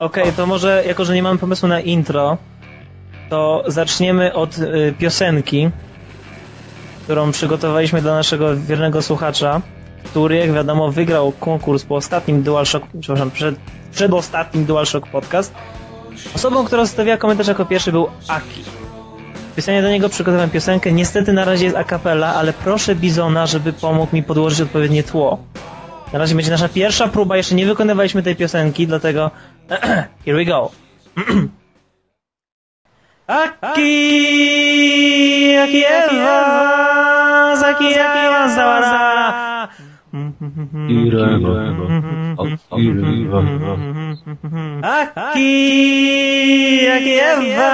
Okej, to może, jako że nie mamy pomysłu na intro, to zaczniemy od y, piosenki, którą przygotowaliśmy dla naszego wiernego słuchacza, który, jak wiadomo, wygrał konkurs po ostatnim DualShock, przepraszam, przed, przedostatnim DualShock podcast. Osobą, która zostawiła komentarz jako pierwszy był Aki. Specjalnie do niego przygotowałem piosenkę. Niestety na razie jest a cappella, ale proszę Bizona, żeby pomógł mi podłożyć odpowiednie tło. Na razie będzie nasza pierwsza próba, jeszcze nie wykonywaliśmy tej piosenki, dlatego here we go. Aki, aki Ewa, zaki Ewa zawara. Aki, aki Ewa,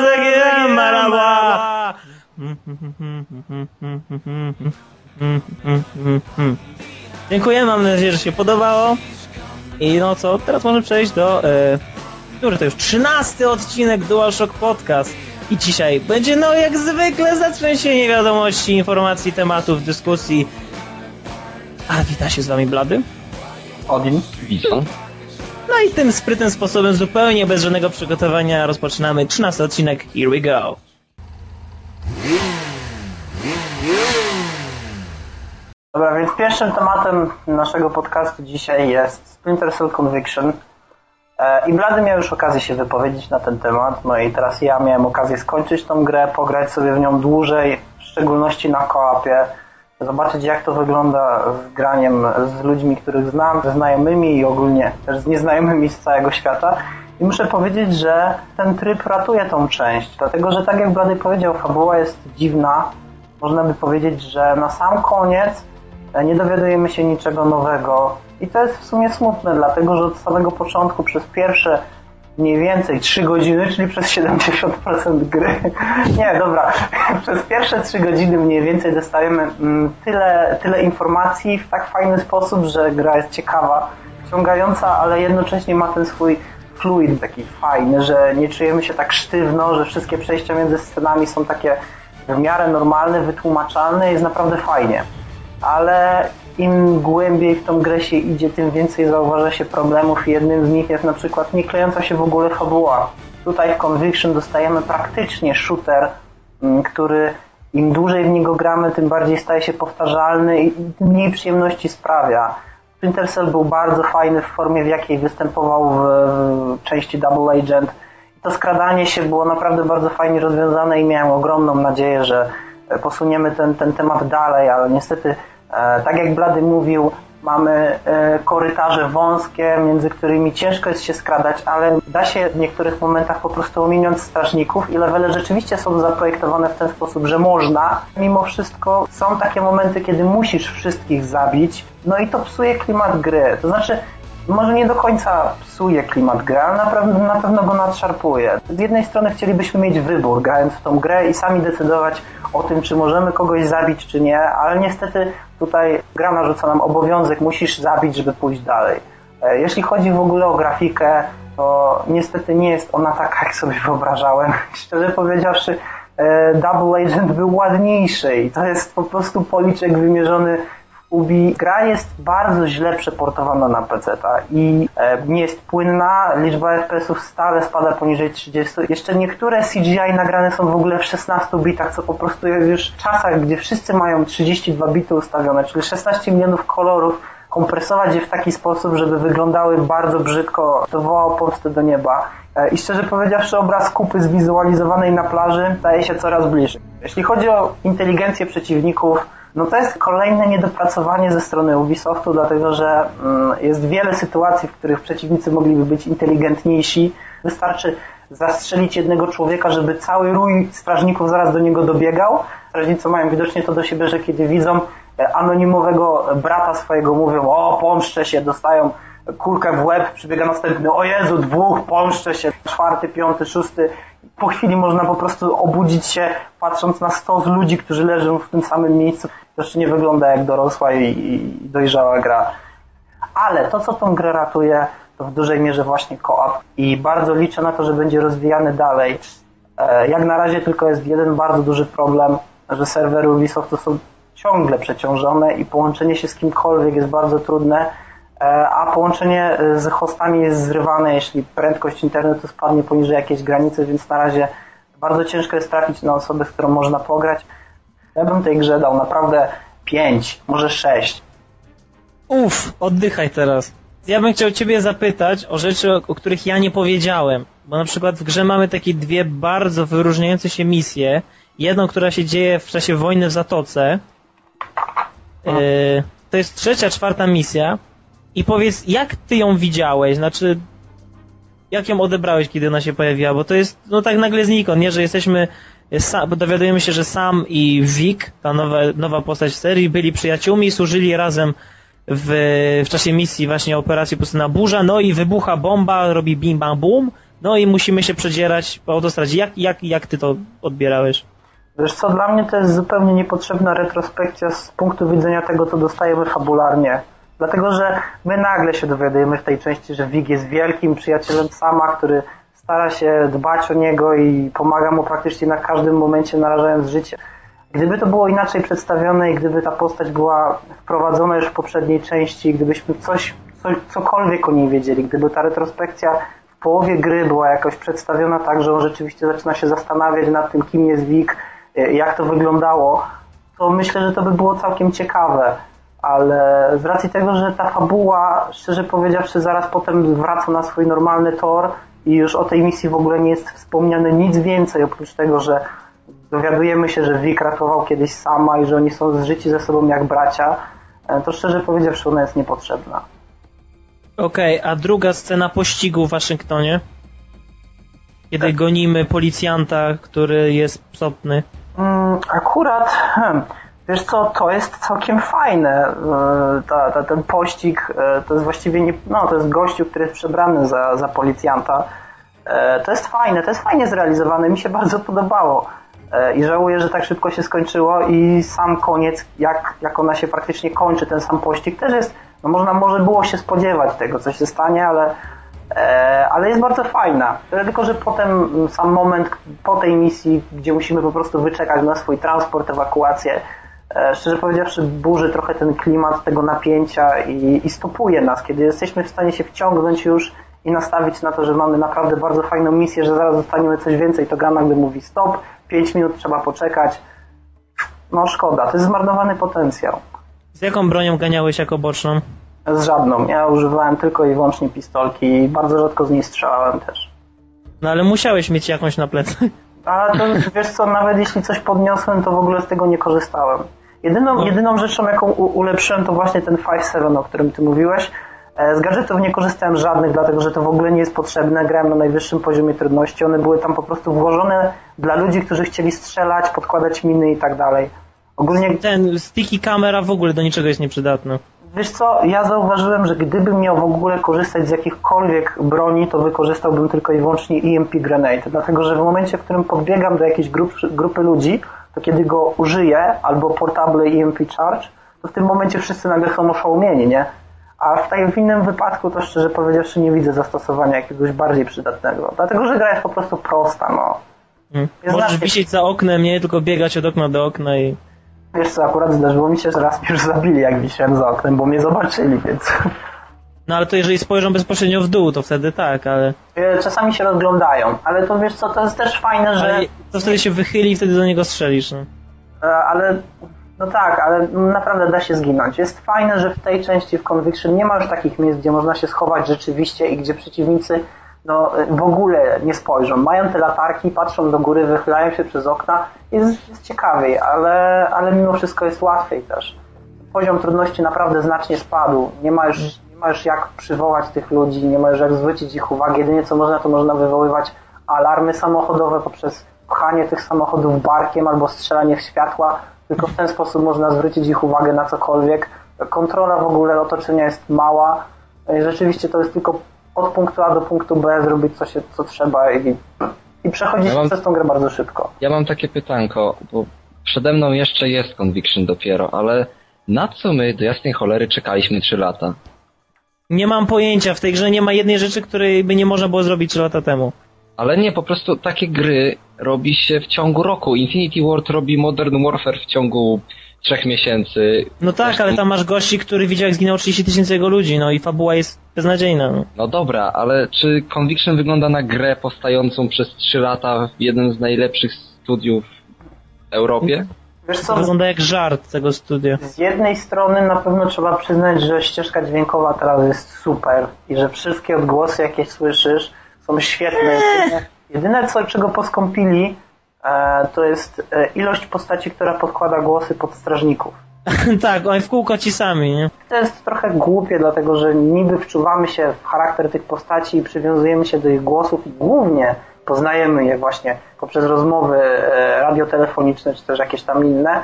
zaki Ewa maraba. Dziękuję, mam nadzieję, że się podobało. I no co, teraz możemy przejść do... E, który to już? 13 odcinek DualShock Podcast. I dzisiaj będzie, no jak zwykle, zatrzęsienie wiadomości, informacji, tematów, dyskusji. A wita się z wami Blady. Odin. Widzą. No i tym sprytnym sposobem, zupełnie bez żadnego przygotowania, rozpoczynamy 13 odcinek. Here we go. Dobra, więc pierwszym tematem naszego podcastu dzisiaj jest Splinter Cell Conviction. E, I Blady miał już okazję się wypowiedzieć na ten temat, no i teraz ja miałem okazję skończyć tą grę, pograć sobie w nią dłużej, w szczególności na koapie, zobaczyć jak to wygląda z graniem z ludźmi, których znam, ze znajomymi i ogólnie też z nieznajomymi z całego świata. I muszę powiedzieć, że ten tryb ratuje tą część, dlatego że tak jak Blady powiedział, fabuła jest dziwna. Można by powiedzieć, że na sam koniec nie dowiadujemy się niczego nowego. I to jest w sumie smutne, dlatego że od samego początku przez pierwsze mniej więcej 3 godziny, czyli przez 70% gry. Nie, dobra. Przez pierwsze 3 godziny mniej więcej dostajemy mm, tyle, tyle informacji w tak fajny sposób, że gra jest ciekawa, wciągająca, ale jednocześnie ma ten swój fluid taki fajny, że nie czujemy się tak sztywno, że wszystkie przejścia między scenami są takie w miarę normalne, wytłumaczalne, jest naprawdę fajnie ale im głębiej w tą grę się idzie, tym więcej zauważa się problemów i jednym z nich jest na przykład nie klejąca się w ogóle fabuła. Tutaj w Conviction dostajemy praktycznie shooter, mm, który im dłużej w niego gramy, tym bardziej staje się powtarzalny i tym mniej przyjemności sprawia. Splinter Cell był bardzo fajny w formie, w jakiej występował w, w części Double Agent. To skradanie się było naprawdę bardzo fajnie rozwiązane i miałem ogromną nadzieję, że posuniemy ten, ten temat dalej, ale niestety, e, tak jak Blady mówił, mamy e, korytarze wąskie, między którymi ciężko jest się skradać, ale da się w niektórych momentach po prostu ominąć strażników i levele rzeczywiście są zaprojektowane w ten sposób, że można. Mimo wszystko są takie momenty, kiedy musisz wszystkich zabić, no i to psuje klimat gry. To znaczy, może nie do końca psuje klimat gry, ale na pewno, na pewno go nadszarpuje. Z jednej strony chcielibyśmy mieć wybór, grając w tą grę i sami decydować o tym, czy możemy kogoś zabić, czy nie, ale niestety tutaj gra narzuca nam obowiązek, musisz zabić, żeby pójść dalej. E, jeśli chodzi w ogóle o grafikę, to niestety nie jest ona taka, jak sobie wyobrażałem. Szczerze powiedziawszy, e, Double Agent był ładniejszy i to jest po prostu policzek wymierzony Ubi gra jest bardzo źle przeportowana na PC i e, nie jest płynna, liczba FPS-ów stale spada poniżej 30. Jeszcze niektóre CGI nagrane są w ogóle w 16 bitach, co po prostu jest już w czasach, gdzie wszyscy mają 32 bity ustawione, czyli 16 milionów kolorów kompresować je w taki sposób, żeby wyglądały bardzo brzydko, to wołało pomstę do nieba. E, I szczerze powiedziawszy, obraz kupy zwizualizowanej na plaży staje się coraz bliżej. Jeśli chodzi o inteligencję przeciwników, no to jest kolejne niedopracowanie ze strony Ubisoftu, dlatego że mm, jest wiele sytuacji, w których przeciwnicy mogliby być inteligentniejsi. Wystarczy zastrzelić jednego człowieka, żeby cały rój strażników zaraz do niego dobiegał. Strażnicy mają widocznie to do siebie, że kiedy widzą e, anonimowego brata swojego, mówią o, pomszczę się, dostają kulkę w łeb, przybiega następny, o Jezu, dwóch, pomszczę się, czwarty, piąty, szósty. Po chwili można po prostu obudzić się, patrząc na stos ludzi, którzy leżą w tym samym miejscu. To jeszcze nie wygląda jak dorosła i, i dojrzała gra. Ale to, co tą grę ratuje, to w dużej mierze właśnie koop. I bardzo liczę na to, że będzie rozwijany dalej. E, jak na razie tylko jest jeden bardzo duży problem, że serwery Ubisoftu są ciągle przeciążone i połączenie się z kimkolwiek jest bardzo trudne a połączenie z hostami jest zrywane, jeśli prędkość internetu spadnie poniżej jakiejś granicy, więc na razie bardzo ciężko jest trafić na osobę, z którą można pograć. Ja bym tej grze dał naprawdę 5, może 6. Uff, oddychaj teraz. Ja bym chciał Ciebie zapytać o rzeczy, o, których ja nie powiedziałem. Bo na przykład w grze mamy takie dwie bardzo wyróżniające się misje. Jedną, która się dzieje w czasie wojny w Zatoce. Yy, to jest trzecia, czwarta misja. I powiedz, jak Ty ją widziałeś? Znaczy, jak ją odebrałeś, kiedy ona się pojawiła? Bo to jest, no tak nagle znikąd, nie? Że jesteśmy, bo dowiadujemy się, że Sam i Vic, ta nowa, nowa postać w serii, byli przyjaciółmi, służyli razem w, w czasie misji właśnie operacji Pustyna Burza, no i wybucha bomba, robi bim bam boom, no i musimy się przedzierać po autostradzie. Jak, jak, jak ty to odbierałeś? Wiesz co, dla mnie to jest zupełnie niepotrzebna retrospekcja z punktu widzenia tego, co dostajemy fabularnie. Dlatego, że my nagle się dowiadujemy w tej części, że Wig jest wielkim przyjacielem Sama, który stara się dbać o niego i pomaga mu praktycznie na każdym momencie narażając życie. Gdyby to było inaczej przedstawione i gdyby ta postać była wprowadzona już w poprzedniej części, gdybyśmy coś, coś cokolwiek o niej wiedzieli, gdyby ta retrospekcja w połowie gry była jakoś przedstawiona tak, że on rzeczywiście zaczyna się zastanawiać nad tym, kim jest Wik, jak to wyglądało, to myślę, że to by było całkiem ciekawe. Ale z racji tego, że ta fabuła, szczerze powiedziawszy, zaraz potem wraca na swój normalny tor i już o tej misji w ogóle nie jest wspomniane nic więcej, oprócz tego, że dowiadujemy się, że Vic ratował kiedyś sama i że oni są zżyci ze sobą jak bracia, e, to szczerze powiedziawszy ona jest niepotrzebna. Okej, okay, a druga scena pościgu w Waszyngtonie? Kiedy tak. gonimy policjanta, który jest psotny. Mm, akurat, hmm, wiesz co, to jest całkiem fajne. E, ta, ta, ten pościg e, to jest właściwie nie, no, to jest gościu, który jest przebrany za, za policjanta. To jest fajne, to jest fajnie zrealizowane, mi się bardzo podobało. E, I żałuję, że tak szybko się skończyło i sam koniec, jak, jak ona się praktycznie kończy, ten sam pościg też jest, no można może było się spodziewać tego, co się stanie, ale, e, ale jest bardzo fajna. Tylko, że potem sam moment po tej misji, gdzie musimy po prostu wyczekać na swój transport, ewakuację, e, szczerze powiedziawszy, burzy trochę ten klimat tego napięcia i, i stopuje nas, kiedy jesteśmy w stanie się wciągnąć już i nastawić na to, że mamy naprawdę bardzo fajną misję, że zaraz dostaniemy coś więcej, to gra nagle mówi stop, 5 minut trzeba poczekać. No szkoda, to jest zmarnowany potencjał. Z jaką bronią ganiałeś jako boczną? Z żadną. Ja używałem tylko i wyłącznie pistolki i bardzo rzadko z niej strzelałem też. No ale musiałeś mieć jakąś na plecy. A to wiesz co, nawet jeśli coś podniosłem, to w ogóle z tego nie korzystałem. Jedyną, no. jedyną rzeczą, jaką ulepszyłem, to właśnie ten 5-7, o którym ty mówiłeś, E, z gadżetów nie korzystałem żadnych, dlatego że to w ogóle nie jest potrzebne. Grałem na najwyższym poziomie trudności. One były tam po prostu włożone dla ludzi, którzy chcieli strzelać, podkładać miny i tak dalej. Ogólnie... Ten sticky kamera w ogóle do niczego jest nieprzydatny. Wiesz co, ja zauważyłem, że gdybym miał w ogóle korzystać z jakichkolwiek broni, to wykorzystałbym tylko i wyłącznie EMP Grenade, dlatego że w momencie, w którym podbiegam do jakiejś grup, grupy ludzi, to kiedy go użyję, albo portable EMP Charge, to w tym momencie wszyscy nagle są oszołomieni, nie? A w, tej, w innym wypadku to szczerze powiedziawszy nie widzę zastosowania jakiegoś bardziej przydatnego. Dlatego, że gra jest po prostu prosta, no. Hmm. Możesz wisieć za oknem, nie tylko biegać od okna do okna i... Wiesz co, akurat zdarzyło mi się, że raz już zabili jak wisiałem za oknem, bo mnie zobaczyli, więc... No ale to jeżeli spojrzą bezpośrednio w dół, to wtedy tak, ale... E, czasami się rozglądają, ale to wiesz co, to jest też fajne, że... Ale to wtedy się wychyli i wtedy do niego strzelisz, no. E, ale no tak, ale naprawdę da się zginąć. Jest fajne, że w tej części w Conviction nie ma już takich miejsc, gdzie można się schować rzeczywiście i gdzie przeciwnicy no, w ogóle nie spojrzą. Mają te latarki, patrzą do góry, wychylają się przez okna. Jest, jest ciekawiej, ale, ale mimo wszystko jest łatwiej też. Poziom trudności naprawdę znacznie spadł. Nie ma już, nie ma już jak przywołać tych ludzi, nie ma już jak zwrócić ich uwagę. Jedynie co można, to można wywoływać alarmy samochodowe poprzez pchanie tych samochodów barkiem albo strzelanie w światła tylko w ten sposób można zwrócić ich uwagę na cokolwiek. Kontrola w ogóle otoczenia jest mała. Rzeczywiście to jest tylko od punktu A do punktu B zrobić co, się, co trzeba i, i przechodzić ja przez tą grę bardzo szybko. Ja mam takie pytanko, bo przede mną jeszcze jest Conviction dopiero, ale na co my do jasnej cholery czekaliśmy 3 lata? Nie mam pojęcia, w tej grze nie ma jednej rzeczy, której by nie można było zrobić 3 lata temu. Ale nie, po prostu takie gry robi się w ciągu roku. Infinity Ward robi Modern Warfare w ciągu trzech miesięcy. No tak, Zresztą- ale tam masz gości, który widział jak zginęło 30 tysięcy jego ludzi, no i fabuła jest beznadziejna. No. No dobra, ale czy Conviction wygląda na grę powstającą przez trzy lata w jednym z najlepszych studiów w Europie? Wiesz co, wygląda jak żart tego studia. z jednej strony na pewno trzeba przyznać, że ścieżka dźwiękowa teraz jest super i że wszystkie odgłosy, jakie słyszysz, są świetne. Jedyne, jedyne co, czego poskąpili, e, to jest e, ilość postaci, która podkłada głosy pod strażników. tak, oni w kółko ci sami, nie? To jest trochę głupie, dlatego że niby wczuwamy się w charakter tych postaci i przywiązujemy się do ich głosów i głównie poznajemy je właśnie poprzez rozmowy e, radiotelefoniczne czy też jakieś tam inne,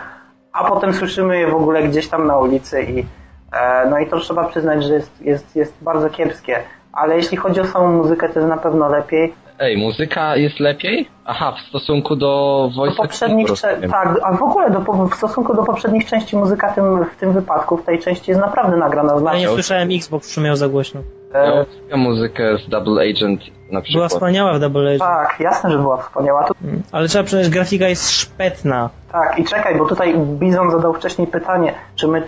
a potem słyszymy je w ogóle gdzieś tam na ulicy i e, no i to trzeba przyznać, że jest, jest, jest bardzo kiepskie. Ale jeśli chodzi o samą muzykę, to jest na pewno lepiej. Ej, muzyka jest lepiej? Aha, w stosunku do Do voice poprzednich, cze- rozumiem. tak, a w ogóle do, w stosunku do poprzednich części muzyka tym, w tym wypadku, w tej części jest naprawdę nagrana Ja nie znacznie. słyszałem Xbox szumiał za głośno. Ja E, muzykę z Double Agent na Była przykład. wspaniała w Double Agent. tak, jasne, że była wspaniała. To Mm, Ale trzeba przyznać, grafika jest szpetna. Tak, i czekaj, bo tutaj Bizon zadał wcześniej pytanie, czy my,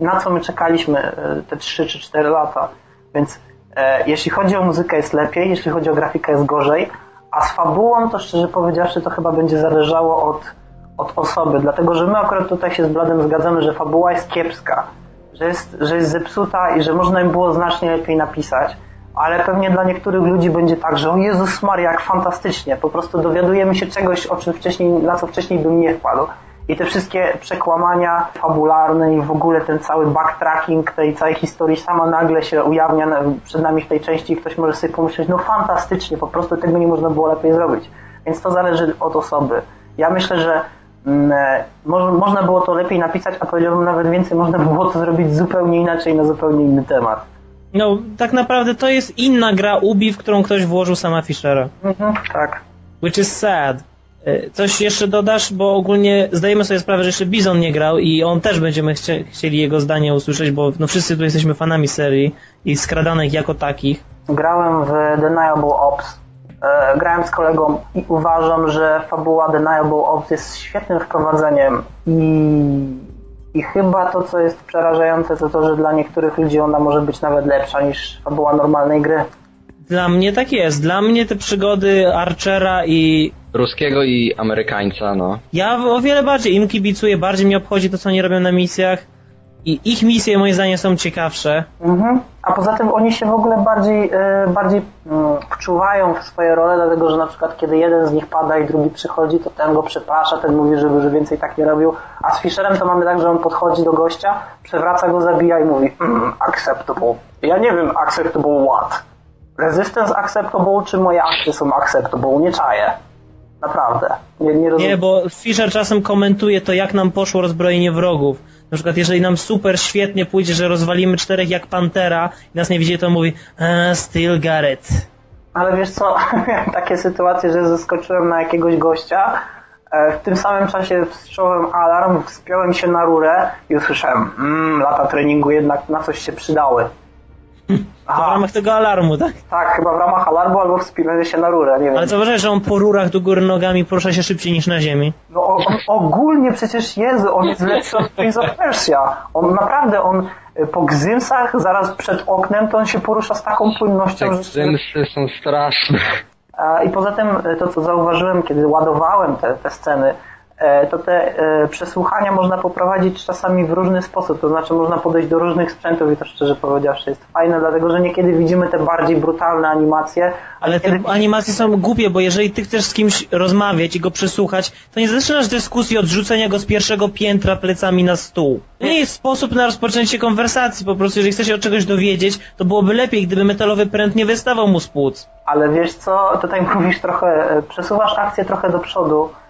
na co my czekaliśmy e, te 3 czy 4 lata. Więc e, jeśli chodzi o muzykę jest lepiej, jeśli chodzi o grafikę jest gorzej, a z fabułą to szczerze powiedziawszy to chyba będzie zależało od, od osoby, dlatego że my akurat tutaj się z Bladem zgadzamy, że fabuła jest kiepska, że jest, że jest zepsuta i że można im było znacznie lepiej napisać. Ale pewnie dla niektórych ludzi będzie tak, że o Jezus Maria, jak fantastycznie. Po prostu dowiadujemy się czegoś, o czym wcześniej, na co wcześniej bym nie wpadł. I te wszystkie przekłamania fabularne i w ogóle ten cały backtracking tej całej historii sama nagle się ujawnia przed nami w tej części i ktoś może sobie pomyśleć, no fantastycznie, po prostu tego nie można było lepiej zrobić. Więc to zależy od osoby. Ja myślę, że mo- można było to lepiej napisać, a powiedziałbym nawet więcej, można było to zrobić zupełnie inaczej na zupełnie inny temat. No, tak naprawdę to jest inna gra Ubi, w którą ktoś włożył sama Fischera. Mhm, tak. Which is sad. E, Coś jeszcze dodasz, bo ogólnie zdajemy sobie sprawę, że jeszcze Bizon nie grał i on też będziemy chcie, chcieli jego zdanie usłyszeć, bo no wszyscy tu jesteśmy fanami serii i skradanek jako takich. Grałem w Deniable Ops. E, grałem z kolegą i uważam, że fabuła Deniable Ops jest świetnym wprowadzeniem i, i chyba to, co jest przerażające, to to, że dla niektórych ludzi ona może być nawet lepsza niż fabuła normalnej gry. Dla mnie tak jest. Dla mnie te przygody Archera i Ruskiego i Amerykańca, no. ja o wiele bardziej im kibicuję, bardziej mnie obchodzi to, co oni robią na misjach i ich misje moim zdaniem są ciekawsze. Mhm. A poza tym oni się w ogóle bardziej, e, bardziej mm, wczuwają w swoje role, dlatego że na przykład kiedy jeden z nich pada i drugi przychodzi, to ten go przeprasza, ten mówi, żeby że więcej tak nie robił. A z Fisherem to mamy tak, że on podchodzi do gościa, przewraca go, zabija i mówi mm, acceptable. Ja nie wiem acceptable what. Resistance acceptable, czy moje akcje są acceptable? Nie czaję. Naprawdę. Nie, nie rozumiem. Nie, bo Fisher czasem komentuje to, jak nam poszło rozbrojenie wrogów. Na przykład, jeżeli nam super świetnie pójdzie, że rozwalimy czterech jak Pantera i nas nie widzi, to mówi "Eh, still got it. Ale wiesz co, takie sytuacje, że zaskoczyłem na jakiegoś gościa, e, w tym samym czasie wstrzałem alarm, wspiąłem się na rurę i usłyszałem, mmm, lata treningu jednak na coś się przydały. To w Aha, ramach tego alarmu, tak? tak, chyba w ramach alarmu albo wspinania się na rurę, nie wiem. Ale zauważyłeś, że on po rurach do góry nogami porusza się szybciej niż na ziemi. No o- on, ogólnie przecież Jezu, on jest lepszy od Prince of Persia. On naprawdę, on y, po gzymsach zaraz przed oknem, to on się porusza z taką Te płynnością, że... gzymsy są straszne. A, I poza tym e, to, co zauważyłem, kiedy ładowałem te, te sceny, to te e, przesłuchania można poprowadzić czasami w różny sposób. To znaczy można podejść do różnych sprzętów i to szczerze powiedziawszy jest fajne, dlatego że niekiedy widzimy te bardziej brutalne animacje, Ale te kiedy... animacje są głupie, bo jeżeli ty chcesz z kimś rozmawiać i go przesłuchać, to nie zaczynasz dyskusji od rzucenia go z pierwszego piętra plecami na stół. To nie jest sposób na rozpoczęcie konwersacji. Po prostu, jeżeli chcesz się od czegoś dowiedzieć, to byłoby lepiej, gdyby metalowy pręt nie wystawał mu z płuc. Ale wiesz co, tutaj mówisz trochę, e, przesuwasz akcję trochę do przodu e,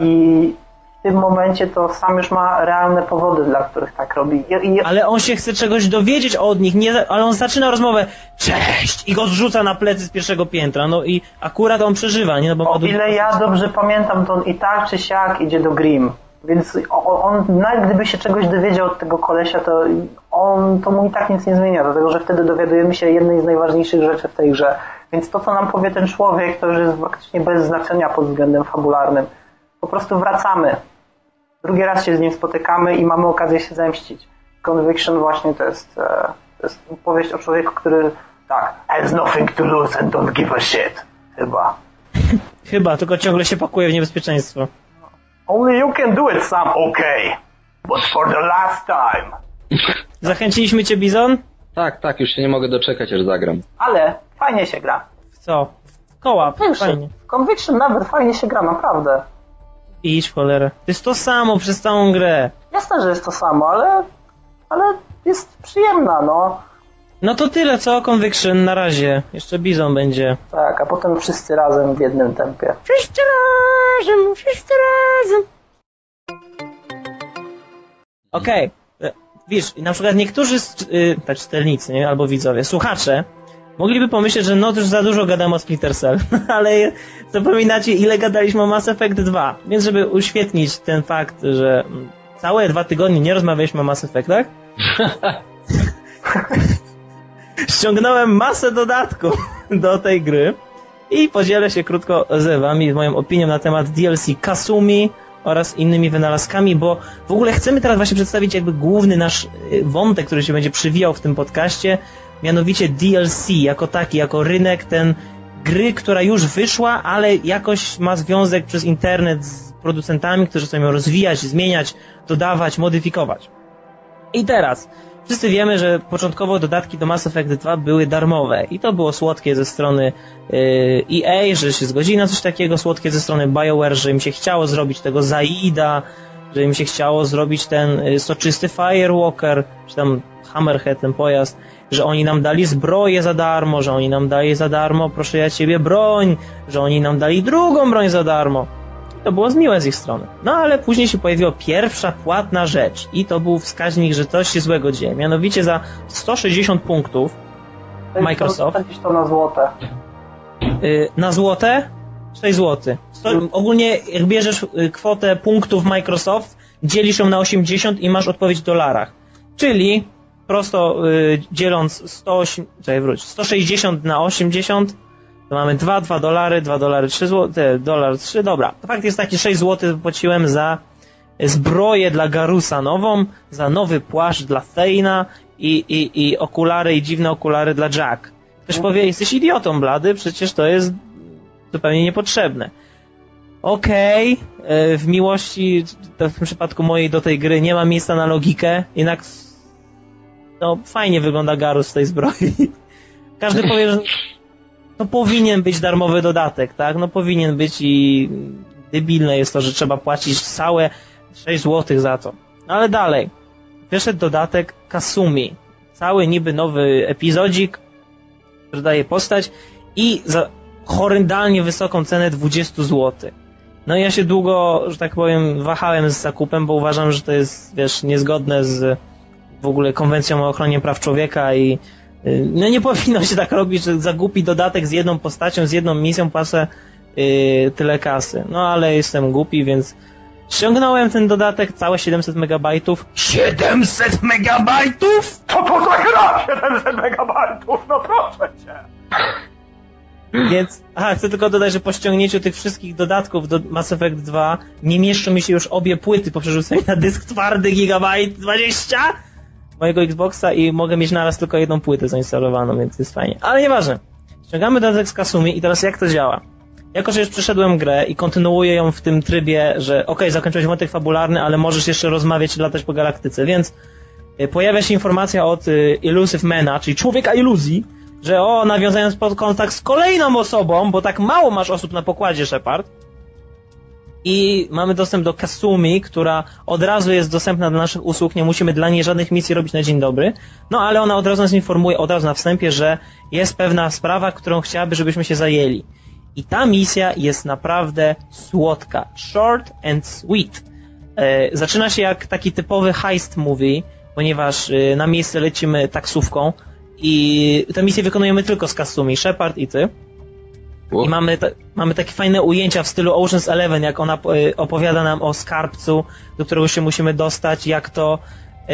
i w tym momencie to sam już ma realne powody, dla których tak robi. I, Ale on się chce czegoś dowiedzieć od nich, nie, ale on zaczyna rozmowę cześć i go zrzuca na plecy z pierwszego piętra. No i akurat on przeżywa, nie? No bo O ile ja dobrze pamiętam, to on i tak czy siak idzie do Grim. Więc on, nawet gdyby się czegoś dowiedział od tego kolesia, to on, to mu i tak nic nie zmienia, dlatego że wtedy dowiadujemy się jednej z najważniejszych rzeczy w tej grze. Więc to, co nam powie ten człowiek, to już jest praktycznie bez znaczenia pod względem fabularnym. Po prostu wracamy drugi raz się z nim spotykamy i mamy okazję się zemścić. Conviction właśnie to jest, e, to jest opowieść o człowieku, który tak, has nothing to lose and don't give a shit. Chyba. Chyba, tylko ciągle się pakuje w niebezpieczeństwo. Only you can do it, Sam. Okay. But for the last time. Zachęciliśmy cię, Bizon? Tak, tak, już się nie mogę doczekać, aż zagram. Ale fajnie się gra. W co? W koła, Pierwszy. fajnie. W Conviction nawet fajnie się gra, naprawdę. Idź w cholerę. To jest to samo przez całą grę. Jasne, że jest to samo, ale, ale jest przyjemna, no. No to tyle, co Conviction na razie. Jeszcze Bizon będzie. Tak, a potem wszyscy razem w jednym tempie. Wszyscy razem, wszyscy razem. Okej. e, Wiesz, na przykład niektórzy z- y, tak, czytelnicy, nie? albo widzowie, słuchacze, mogliby pomyśleć, że no już za dużo gadamy o Splinter Cell, ale zapominacie ile gadaliśmy o Mass Effect 2. Więc żeby uświetnić ten fakt, że mm, całe dwa tygodnie nie rozmawialiśmy o Mass Effectach, ściągnąłem masę dodatków do tej gry i podzielę się krótko z wami moją opinią na temat DLC Kasumi oraz innymi wynalazkami, bo w ogóle chcemy teraz właśnie przedstawić jakby główny nasz y, wątek, który się będzie przywijał w tym podcaście, mianowicie DLC jako taki, jako rynek ten gry, która już wyszła, ale jakoś ma związek przez internet z producentami, którzy chcą ją rozwijać, zmieniać, dodawać, modyfikować. I teraz, wszyscy wiemy, że początkowo dodatki do Mass Effect 2 były darmowe i to było słodkie ze strony yy, EA, że się zgodzili na coś takiego, słodkie ze strony BioWare, że im się chciało zrobić tego Zaida, że im się chciało zrobić ten y, soczysty Firewalker, czy tam Hammerhead, ten pojazd, że oni nam dali zbroję za darmo, że oni nam dali za darmo, proszę ja ciebie, broń, że oni nam dali drugą broń za darmo. To było miłe z ich strony. No ale później się pojawiła pierwsza płatna rzecz i to był wskaźnik, że coś się złego dzieje. Mianowicie za 160 punktów Microsoft. To na złote. y, na złote 6 zł. Ogólnie jak bierzesz y, kwotę punktów Microsoft, dzielisz ją na 80 i masz odpowiedź w dolarach. Czyli prosto y, dzieląc 108, czekaj, wróć, 160 na 80 to mamy 2, 2 dolary, 2 dolary, 3 zł, dolar 3, dobra. Fakt jest taki, 6 zł płaciłem za zbroję dla Garusa nową, za nowy płaszcz dla Thejna i, i, i okulary i dziwne okulary dla Jack. Ktoś powie, jesteś idiotą, blady, przecież to jest zupełnie niepotrzebne. Okej, e, w miłości, w tym przypadku mojej do tej gry nie ma miejsca na logikę, jednak no fajnie wygląda Garus w tej zbroi. Każdy powie, że no powinien być darmowy dodatek, tak? No powinien być i debilne jest to, że trzeba płacić całe 6 zł za to. Ale dalej. Wyszedł dodatek Kasumi. Cały niby nowy epizodzik, który daje postać i za horrendalnie wysoką cenę 20 zł. No i ja się długo, że tak powiem, wahałem z zakupem, bo uważam, że to jest, wiesz, niezgodne z w ogóle konwencją o ochronie praw człowieka i y, no nie powinno się tak robić, że za głupi dodatek z jedną postacią, z jedną misją płacę yy, tyle kasy. No ale jestem głupi, więc ściągnąłem ten dodatek, całe 700 megabajtów. 700 megabajtów? To po co gra 700 megabajtów? No proszę cię. Więc, aha, chcę tylko dodać, że po ściągnięciu tych wszystkich dodatków do Mass Effect 2 nie mieszczą mi się już obie płyty po przerzuceniu na dysk twardy gigabajt 20 mojego Xboxa i mogę mieć naraz tylko jedną płytę zainstalowaną, więc jest fajnie. Ale nieważne. Ściągamy dodatek z Kasumi i teraz jak to działa? Jako, że już przeszedłem grę i kontynuuję ją w tym trybie, że okej, zakończyłeś wątek fabularny, ale możesz jeszcze rozmawiać i latać po galaktyce, więc y, pojawia się informacja od Illusive Mana, czyli człowieka iluzji, że o, nawiązając pod kontakt z kolejną osobą, bo tak mało masz osób na pokładzie, Shepard, i mamy dostęp do Kasumi, która od razu jest dostępna do naszych usług, nie musimy dla niej żadnych misji robić na dzień dobry, no ale ona od razu nas informuje, od razu na wstępie, że jest pewna sprawa, którą chciałaby, żebyśmy się zajęli. I ta misja jest naprawdę słodka. Short and sweet. E, zaczyna się jak taki typowy heist movie, ponieważ e, na miejsce lecimy taksówką i tę misję wykonujemy tylko z Kasumi, Shepard i ty. I mamy, ta, mamy takie fajne ujęcia w stylu Ocean's Eleven, jak ona y, opowiada nam o skarbcu, do którego się musimy dostać, jak to y,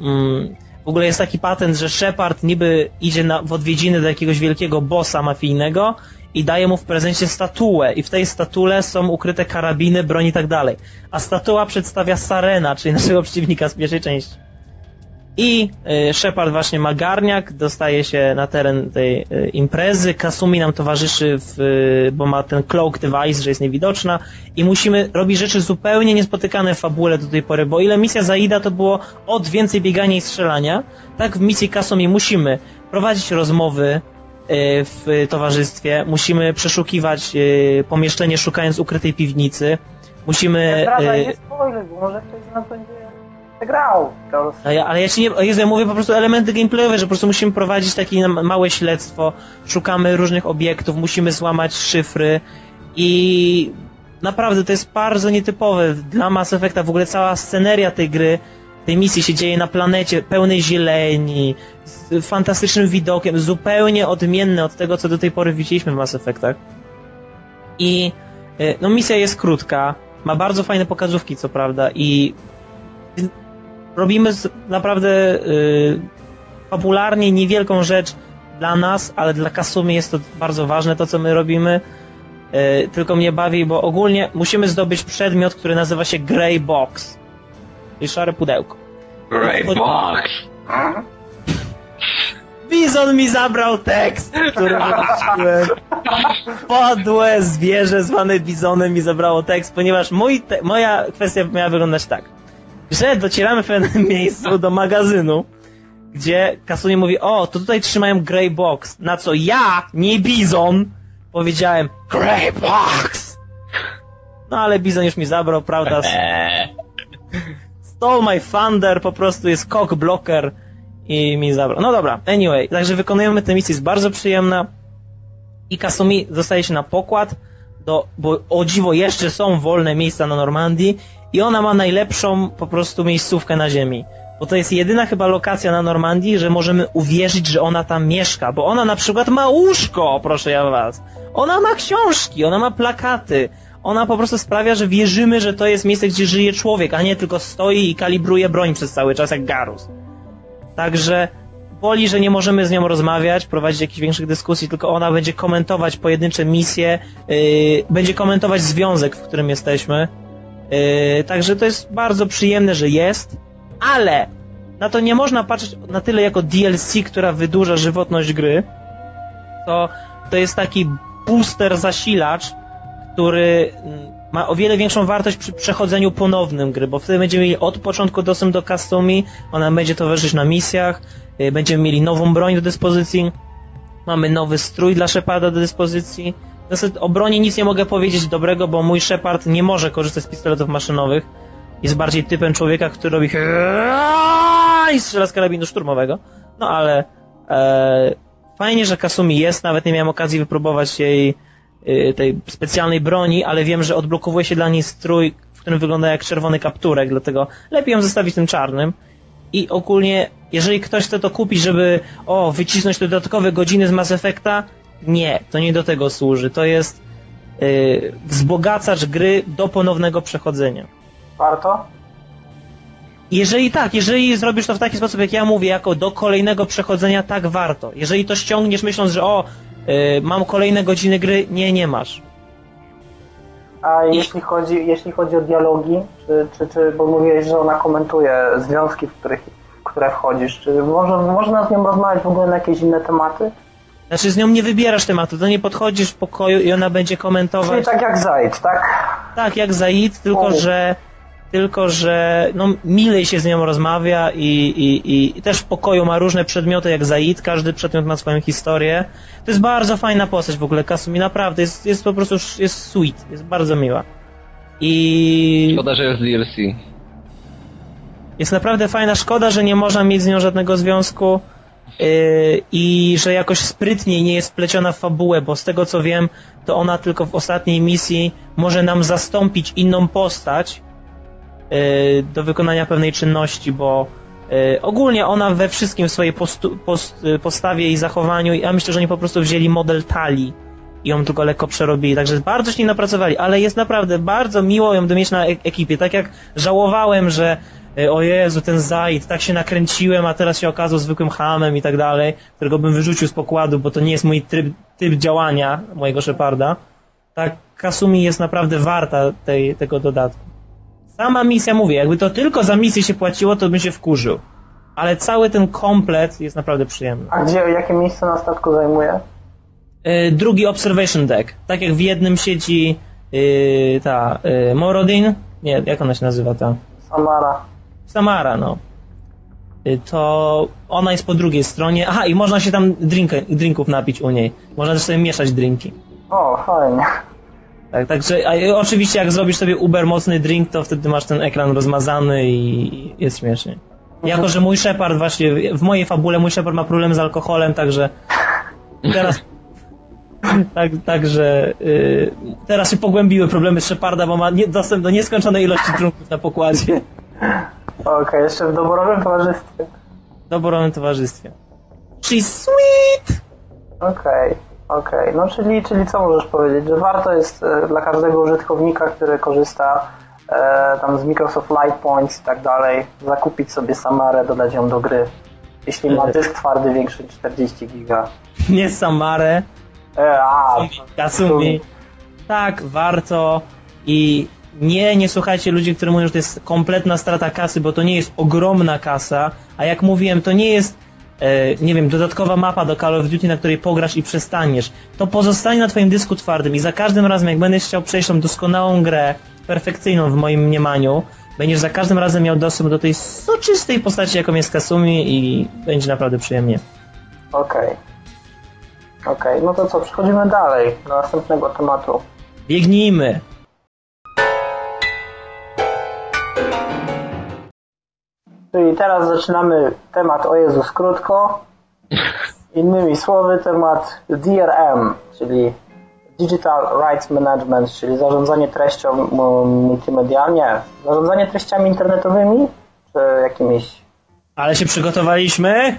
mm, w ogóle jest taki patent, że Shepard niby idzie na, w odwiedziny do jakiegoś wielkiego bossa mafijnego i daje mu w prezencie statuę i w tej statule są ukryte karabiny, broń i tak dalej. A statua przedstawia Sarena, czyli naszego przeciwnika z pierwszej części. I y, Shepard właśnie ma garniak, dostaje się na teren tej y, imprezy, Kasumi nam towarzyszy, w, y, bo ma ten cloak device, że jest niewidoczna. I musimy robić rzeczy zupełnie niespotykane w fabule do tej pory, bo ile misja Zaida to było od więcej biegania i strzelania, tak w misji Kasumi musimy prowadzić rozmowy w towarzystwie, musimy przeszukiwać pomieszczenie szukając ukrytej piwnicy, musimy... Nie bo może ktoś z nas będzie grał. Ja, ale ja ci nie, Jezu, ja mówię po prostu elementy gameplayowe, że po prostu musimy prowadzić takie małe śledztwo, szukamy różnych obiektów, musimy złamać szyfry i naprawdę to jest bardzo nietypowe dla Mass Effecta. W ogóle cała sceneria tej gry, tej misji się dzieje na planecie pełnej zieleni, z fantastycznym widokiem, zupełnie odmienny od tego, co do tej pory widzieliśmy w Mass Effectach. I y, no misja jest krótka, ma bardzo fajne pokazówki, co prawda, i robimy naprawdę y, fabularnie niewielką rzecz dla nas, ale dla Kasumi jest to bardzo ważne, to co my robimy. Y, tylko mnie bawi, bo ogólnie musimy zdobyć przedmiot, który nazywa się Grey Box. Czyli szare pudełko. Grey Pod- Box! Bizon mi zabrał tekst, który wymyśliłem. Podłe zwierzę zwane bizonem mi zabrało tekst, ponieważ mój te- moja kwestia miała wyglądać tak, że docieramy w pewnym miejscu do magazynu, gdzie Kasuni mówi, o, to tutaj trzymają Grey Box, na co ja, nie Bizon, powiedziałem Grey Box! No ale Bizon już mi zabrał, prawda? Stole my thunder, po prostu jest cock blocker i mi zabrał. No dobra, anyway, także wykonujemy tę misję, jest bardzo przyjemna i Kasumi zostaje się na pokład, do, bo o dziwo jeszcze są wolne miejsca na Normandii i ona ma najlepszą po prostu miejscówkę na ziemi. Bo to jest jedyna chyba lokacja na Normandii, że możemy uwierzyć, że ona tam mieszka, bo ona na przykład ma łóżko, proszę ja was. Ona ma książki, ona ma plakaty. Ona po prostu sprawia, że wierzymy, że to jest miejsce, gdzie żyje człowiek, a nie tylko stoi i kalibruje broń przez cały czas jak Garus. Także boli, że nie możemy z nią rozmawiać, prowadzić jakichś większych dyskusji, tylko ona będzie komentować pojedyncze misje, yy, będzie komentować związek, w którym jesteśmy. Yy, także to jest bardzo przyjemne, że jest, ale na to nie można patrzeć na tyle jako DLC, która wydłuża żywotność gry. To, to jest taki booster zasilacz, który mm, ma o wiele większą wartość przy przechodzeniu ponownym gry, bo wtedy będziemy mieli od początku dostęp do Kasumi, ona będzie towarzyszyć na misjach, y, będziemy mieli nową broń do dyspozycji, mamy nowy strój dla Sheparda do dyspozycji. Zasadzie o broni nic nie mogę powiedzieć dobrego, bo mój Shepard nie może korzystać z pistoletów maszynowych. Jest bardziej typem człowieka, który robi i strzela z karabinu szturmowego. No ale e, fajnie, że Kasumi jest, nawet nie miałem okazji wypróbować jej y, tej specjalnej broni, ale wiem, że odblokowuje się dla niej strój, w którym wygląda jak czerwony kapturek, dlatego lepiej ją zostawić tym czarnym. I ogólnie, jeżeli ktoś chce to kupić, żeby o, wycisnąć te dodatkowe godziny z Mass Effecta, nie, to nie do tego służy. To jest yy, wzbogacacz gry do ponownego przechodzenia. Warto? Jeżeli tak, jeżeli zrobisz to w taki sposób, jak ja mówię, jako do kolejnego przechodzenia, tak warto. Jeżeli to ściągniesz myśląc, że o, yy, mam kolejne godziny gry, nie, nie masz. A jeśli chodzi, jeśli chodzi o dialogi, czy, czy, czy, bo mówiłeś, że ona komentuje związki, w, których, w które wchodzisz, czy może, można z nią rozmawiać w ogóle na jakieś inne tematy? Znaczy z nią nie wybierasz tematu, do niej podchodzisz w pokoju i ona będzie Czyli komentować. tak jak Zaid, tak? Tak, jak Zaid, tylko O. że tylko że no, milej się z nią rozmawia i, i, i też w pokoju ma różne przedmioty jak Zaid, każdy przedmiot ma swoją historię. To jest bardzo fajna postać w ogóle, Kasumi, naprawdę, jest, jest po prostu, jest sweet, jest bardzo miła. I Szkoda, że jest DLC. jest naprawdę fajna, szkoda, że nie można mieć z nią żadnego związku i że jakoś sprytniej nie jest wpleciona w fabułę, bo z tego co wiem, to ona tylko w ostatniej misji może nam zastąpić inną postać yy, do wykonania pewnej czynności, bo yy, ogólnie ona we wszystkim w swojej postu, post, postawie i zachowaniu, ja myślę, że oni po prostu wzięli model talii i ją tylko lekko przerobili, także bardzo się nie napracowali, ale jest naprawdę bardzo miło ją mieć na ek- ekipie, tak jak żałowałem, że o Jezu, ten Zaid, tak się nakręciłem, a teraz się okazał zwykłym hamem i tak dalej, którego bym wyrzucił z pokładu, bo to nie jest mój tryb, typ działania mojego Sheparda, tak Kasumi jest naprawdę warta tej, tego dodatku. Sama misja, mówię, jakby to tylko za misję się płaciło, to bym się wkurzył. Ale cały ten komplet jest naprawdę przyjemny. A gdzie, jakie miejsce na statku zajmuje? Y, drugi observation deck. Tak jak w jednym siedzi y, ta y, Morodin, nie, jak ona się nazywa ta? Samara. Samara, no. Y, To ona jest po drugiej stronie. Aha, i można się tam drinka, drinków napić u niej. Można też sobie mieszać drinki. O, fajnie. Tak, także a, oczywiście jak zrobisz sobie uber mocny drink, to wtedy masz ten ekran rozmazany i jest śmiesznie. Jako, że mój Shepard właśnie, w mojej fabule mój Shepard ma problem z alkoholem, także teraz tak, także y, teraz się pogłębiły problemy z Sheparda, bo ma nie, dostęp do nieskończonej ilości trunków na pokładzie Okej, jeszcze w doborowym towarzystwie. w doborowym towarzystwie. She's sweet! Okej, okej. No czyli, czyli co możesz powiedzieć? Że warto jest e, dla każdego użytkownika, który korzysta e, tam z Microsoft Light Points i tak dalej, zakupić sobie Samarę, dodać ją do gry. Jeśli ma dysk twardy większy niż 40 giga. Nie Samare, E, a, Kasumi. Tak, warto i nie, nie słuchajcie ludzi, którzy mówią, że to jest kompletna strata kasy, bo to nie jest ogromna kasa, a jak mówiłem, to nie jest e, nie wiem, dodatkowa mapa do Call of Duty, na której pograsz i przestaniesz. To pozostanie na twoim dysku twardym i za każdym razem, jak będziesz chciał przejść tą doskonałą grę, perfekcyjną w moim mniemaniu, będziesz za każdym razem miał dostęp do tej soczystej postaci, jaką jest Kasumi i będzie naprawdę przyjemnie. Okej. Okej, no to co, przechodzimy dalej do następnego tematu. Biegnijmy! Czyli teraz zaczynamy temat, o Jezus, krótko. Innymi słowy, temat DRM, czyli Digital Rights Management, czyli zarządzanie treścią multimedialnie. Zarządzanie treściami internetowymi, czy jakimiś... Ale się przygotowaliśmy?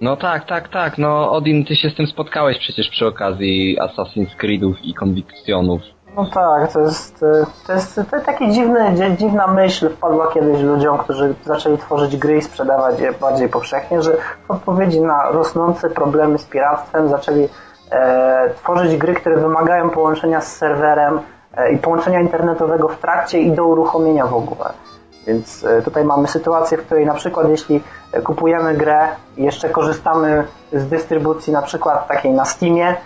No tak, tak, tak, no Odin, ty się z tym spotkałeś przecież przy okazji Assassin's Creedów i Convictionów. No tak, to jest, e, to jest to jest taki dziwny, dzi- dziwna myśl wpadła kiedyś ludziom, którzy zaczęli tworzyć gry i sprzedawać je bardziej powszechnie, że w odpowiedzi na rosnące problemy z piractwem zaczęli e, tworzyć gry, które wymagają połączenia z serwerem e, i połączenia internetowego w trakcie i do uruchomienia w ogóle. Więc e, tutaj mamy sytuację, w której na przykład jeśli kupujemy grę i jeszcze korzystamy z dystrybucji na przykład takiej na Steamie,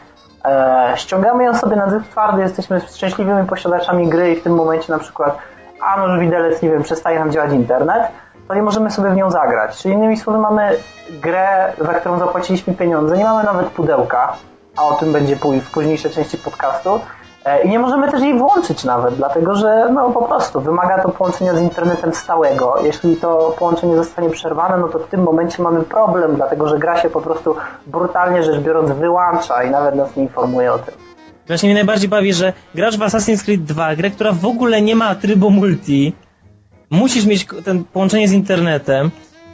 ściągamy ją sobie na dysk twardy, jesteśmy szczęśliwymi posiadaczami gry i w tym momencie na przykład a może widelec, nie wiem, przestaje nam działać internet, to nie możemy sobie w nią zagrać. Czyli innymi słowy mamy grę, za którą zapłaciliśmy pieniądze, nie mamy nawet pudełka, a o tym będzie w późniejszej części podcastu, E, I nie możemy też jej włączyć nawet, dlatego że no po prostu wymaga to połączenia z internetem stałego. Jeśli to połączenie zostanie przerwane, no to w tym momencie mamy problem, dlatego że gra się po prostu brutalnie rzecz biorąc wyłącza i nawet nas nie informuje o tym. Właśnie mnie najbardziej bawi, że grasz w Assassin's Creed 2, grę, która w ogóle nie ma trybu multi, musisz mieć ten połączenie z internetem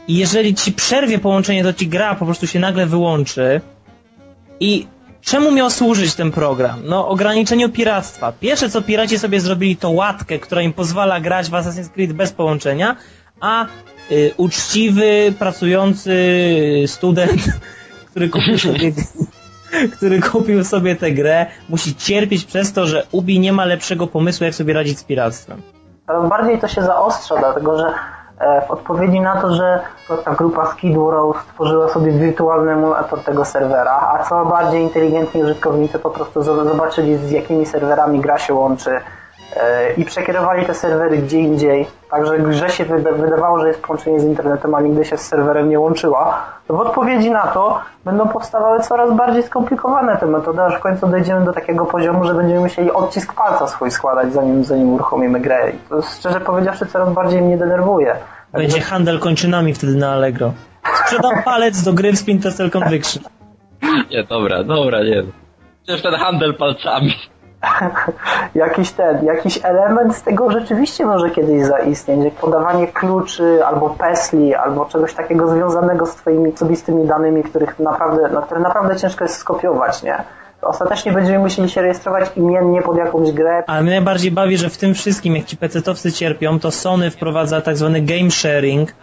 i jeżeli ci przerwie połączenie, to ci gra po prostu się nagle wyłączy i czemu miał służyć ten program? No, ograniczeniu piractwa. Pierwsze co piraci sobie zrobili to łatkę, która im pozwala grać w Assassin's Creed bez połączenia, a y, uczciwy, pracujący student, który kupił sobie który kupił sobie tę grę, musi cierpieć przez to, że Ubi nie ma lepszego pomysłu, jak sobie radzić z piractwem. Coraz bardziej to się zaostrza, dlatego że w odpowiedzi na to, że ta grupa Skid Row stworzyła sobie wirtualny emulator tego serwera, a co bardziej inteligentni użytkownicy po prostu zo- zobaczyli z jakimi serwerami gra się łączy. e, i przekierowali te serwery gdzie indziej, także grze się wyda- wydawało, że jest połączenie z internetem, a nigdy się z serwerem nie łączyła, to w odpowiedzi na to będą powstawały coraz bardziej skomplikowane te metody, aż w końcu dojdziemy do takiego poziomu, że będziemy musieli odcisk palca swój składać, zanim, zanim uruchomimy grę. I to szczerze powiedziawszy coraz bardziej mnie denerwuje. Będzie handel kończynami wtedy na Allegro. Sprzedam palec do gry w Splinter Cell Conviction. Nie, dobra, dobra, nie. Przecież ten handel palcami. jakiś ten, jakiś element z tego rzeczywiście może kiedyś zaistnieć, jak podawanie kluczy, albo pesli, albo czegoś takiego związanego z twoimi osobistymi danymi, których naprawdę, no, które naprawdę ciężko jest skopiować, nie? ostatecznie będziemy musieli się rejestrować imiennie pod jakąś grę. Ale mnie najbardziej bawi, że w tym wszystkim, jak ci pecetowcy cierpią, to Sony wprowadza tak zwany game sharing,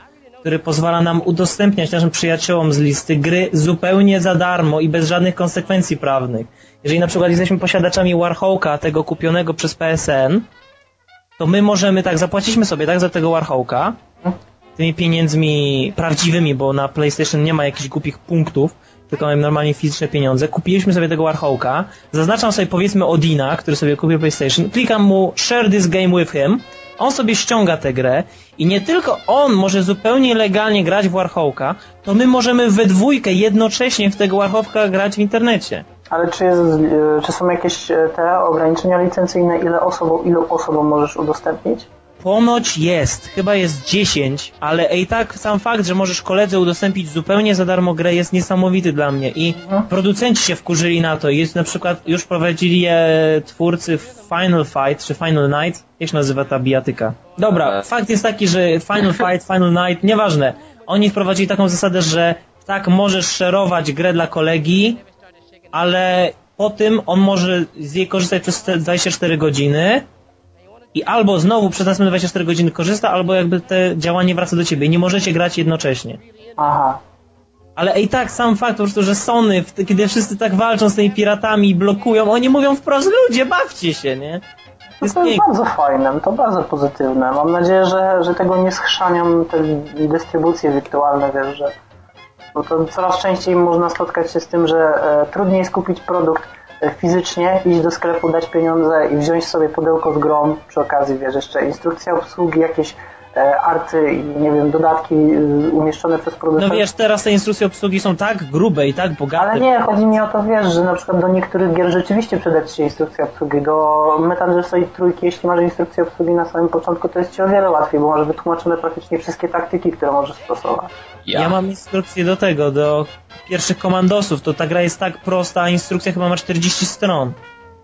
który pozwala nam udostępniać naszym przyjaciołom z listy gry zupełnie za darmo i bez żadnych konsekwencji prawnych. Jeżeli na przykład jesteśmy posiadaczami Warhawka, tego kupionego przez PSN, to my możemy tak, zapłaciliśmy sobie tak za tego Warhawka, tymi pieniędzmi prawdziwymi, bo na PlayStation nie ma jakichś głupich punktów, tylko mamy normalnie fizyczne pieniądze. Kupiliśmy sobie tego Warhawka, zaznaczam sobie powiedzmy Odina, który sobie kupił PlayStation, klikam mu share this game with him, on sobie ściąga tę grę i nie tylko on może zupełnie legalnie grać w Warhawka, to my możemy we dwójkę jednocześnie w tego Warhawka grać w internecie. Ale czy, jest, e, czy są jakieś e, te ograniczenia licencyjne, ile osobom, ilu osobom możesz udostępnić? Ponoć jest, chyba jest 10, ale i tak sam fakt, że możesz koledze udostępnić zupełnie za darmo grę jest niesamowity dla mnie i Mhm. producenci się wkurzyli na to. Jest na przykład, już prowadzili je twórcy Final Fight czy Final Night, jak się nazywa ta bijatyka? Dobra, E. fakt jest taki, że Final Fight, Final Night, nieważne. Oni wprowadzili taką zasadę, że tak możesz szerować grę dla kolegi, ale po tym on może z jej korzystać przez te 24 godziny i albo znowu przez następne 24 godziny korzysta, albo jakby te działanie wraca do ciebie. Nie możecie grać jednocześnie. Aha. Ale i tak sam fakt po prostu, że Sony, kiedy wszyscy tak walczą z tymi piratami i blokują, oni mówią wprost, ludzie, bawcie się, nie? To No jest to jest bardzo fajne, to bardzo pozytywne. Mam nadzieję, że, że tego nie schrzanią te dystrybucje wirtualne, wiesz, że bo to coraz częściej można spotkać się z tym, że e, trudniej jest kupić produkt e, fizycznie, iść do sklepu, dać pieniądze i wziąć sobie pudełko z grą, przy okazji, wiesz, jeszcze instrukcja obsługi, jakieś arty i nie wiem, dodatki e, umieszczone przez No producenta. wiesz, teraz te instrukcje obsługi są tak grube i tak bogate. Ale nie, chodzi mi o to, wiesz, że na przykład do niektórych gier rzeczywiście przyda Ci się instrukcja obsługi. Do Metal Gear Solid trójki, jeśli masz instrukcję obsługi na samym początku, to jest Ci o wiele łatwiej, bo masz wytłumaczone praktycznie wszystkie taktyki, które możesz stosować. Ja. mam instrukcję do tego, do pierwszych komandosów. To ta gra jest tak prosta, a instrukcja chyba ma 40 stron.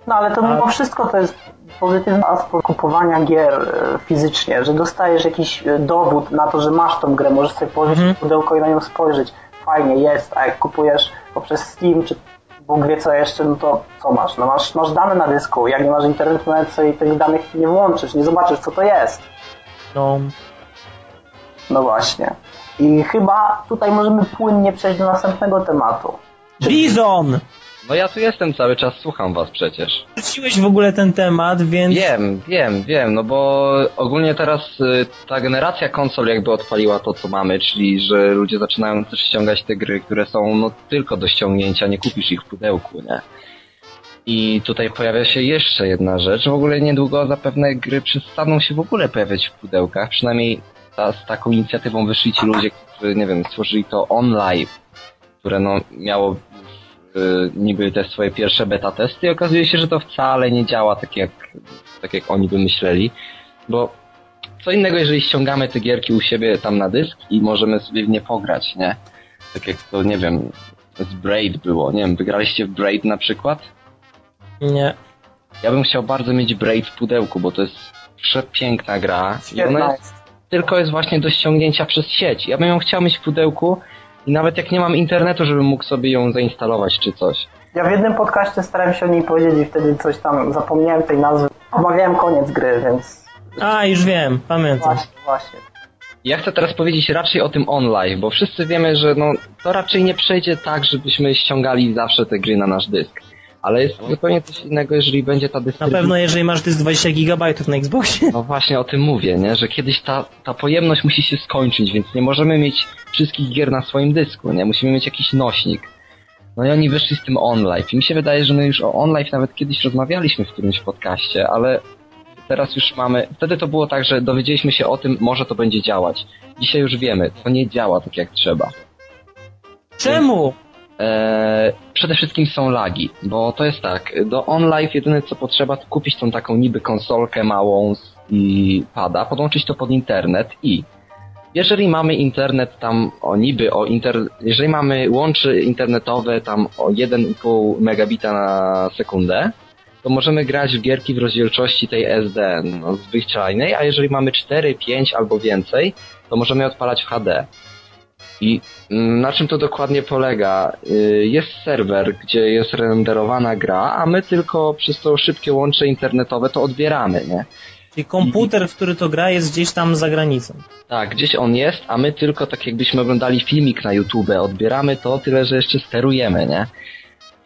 No ale to mimo wszystko to jest pozytywny aspekt kupowania gier e, fizycznie, że dostajesz jakiś e, dowód na to, że masz tą grę, możesz sobie położyć Mhm. pudełko i na nią spojrzeć. Fajnie, jest, a jak kupujesz poprzez Steam, czy Bóg wie co jeszcze, no to co masz? No masz, masz dane na dysku, jak nie masz internetu, nawet sobie tych danych nie włączysz, nie zobaczysz co to jest. No, No właśnie. I chyba tutaj możemy płynnie przejść do następnego tematu. Bizon! No ja tu jestem cały czas, słucham was przecież. Wróciłeś w ogóle ten temat, więc... Wiem, wiem, wiem, no bo ogólnie teraz y, ta generacja konsol jakby odpaliła to, co mamy, czyli że ludzie zaczynają też ściągać te gry, które są no tylko do ściągnięcia, nie kupisz ich w pudełku, nie? I tutaj pojawia się jeszcze jedna rzecz, w ogóle niedługo zapewne gry przestaną się w ogóle pojawiać w pudełkach, przynajmniej ta, z taką inicjatywą wyszli ci ludzie, którzy, nie wiem, stworzyli to OnLive, które no miało niby te swoje pierwsze beta testy i okazuje się, że to wcale nie działa tak jak, tak jak oni by myśleli, bo co innego, jeżeli ściągamy te gierki u siebie tam na dysk i możemy sobie w nie pograć, nie? Tak jak to, nie wiem, z Braid było, nie wiem, wygraliście w Braid na przykład? Nie. Ja bym chciał bardzo mieć Braid w pudełku, bo to jest przepiękna gra i Świetna ona jest, tylko jest właśnie do ściągnięcia przez sieć. Ja bym ją chciał mieć w pudełku i nawet jak nie mam internetu, żebym mógł sobie ją zainstalować czy coś. Ja w jednym podcaście starałem się o niej powiedzieć i wtedy coś tam zapomniałem tej nazwy. Omawiałem koniec gry, więc A, już wiem, pamiętam. właśnie, właśnie. Ja chcę teraz powiedzieć raczej o tym online, bo wszyscy wiemy, że no, to raczej nie przejdzie tak, żebyśmy ściągali zawsze te gry na nasz dysk. Ale jest zupełnie coś innego, jeżeli będzie ta Na dystrybucja. pewno jeżeli masz dysk 20 GB na Xboxie. No właśnie o tym mówię, nie? że kiedyś ta, ta pojemność musi się skończyć, więc nie możemy mieć wszystkich gier na swoim dysku, nie? Musimy mieć jakiś nośnik. No i oni wyszli z tym online. I mi się wydaje, że my już o online nawet kiedyś rozmawialiśmy w którymś podcaście, ale teraz już mamy... Wtedy to było tak, że dowiedzieliśmy się o tym, może to będzie działać. Dzisiaj już wiemy, to nie działa tak jak trzeba. Czemu? Eee, przede wszystkim są lagi, bo to jest tak, do OnLive jedyne co potrzeba to kupić tą taką niby konsolkę małą i pada, podłączyć to pod internet i jeżeli mamy internet tam o niby o inter... jeżeli mamy łącze internetowe tam o 1,5 megabita na sekundę, to możemy grać w gierki w rozdzielczości tej SD, no, zwyczajnej, a jeżeli mamy 4, 5 albo więcej, to możemy odpalać w HD. I na czym to dokładnie polega? Y, Jest serwer, gdzie jest renderowana gra, a my tylko przez to szybkie łącze internetowe to odbieramy, nie? Czyli komputer, w który to gra, jest gdzieś tam za granicą. Tak, gdzieś on jest, a my tylko tak jakbyśmy oglądali filmik na YouTube, odbieramy to, tyle że jeszcze sterujemy, nie?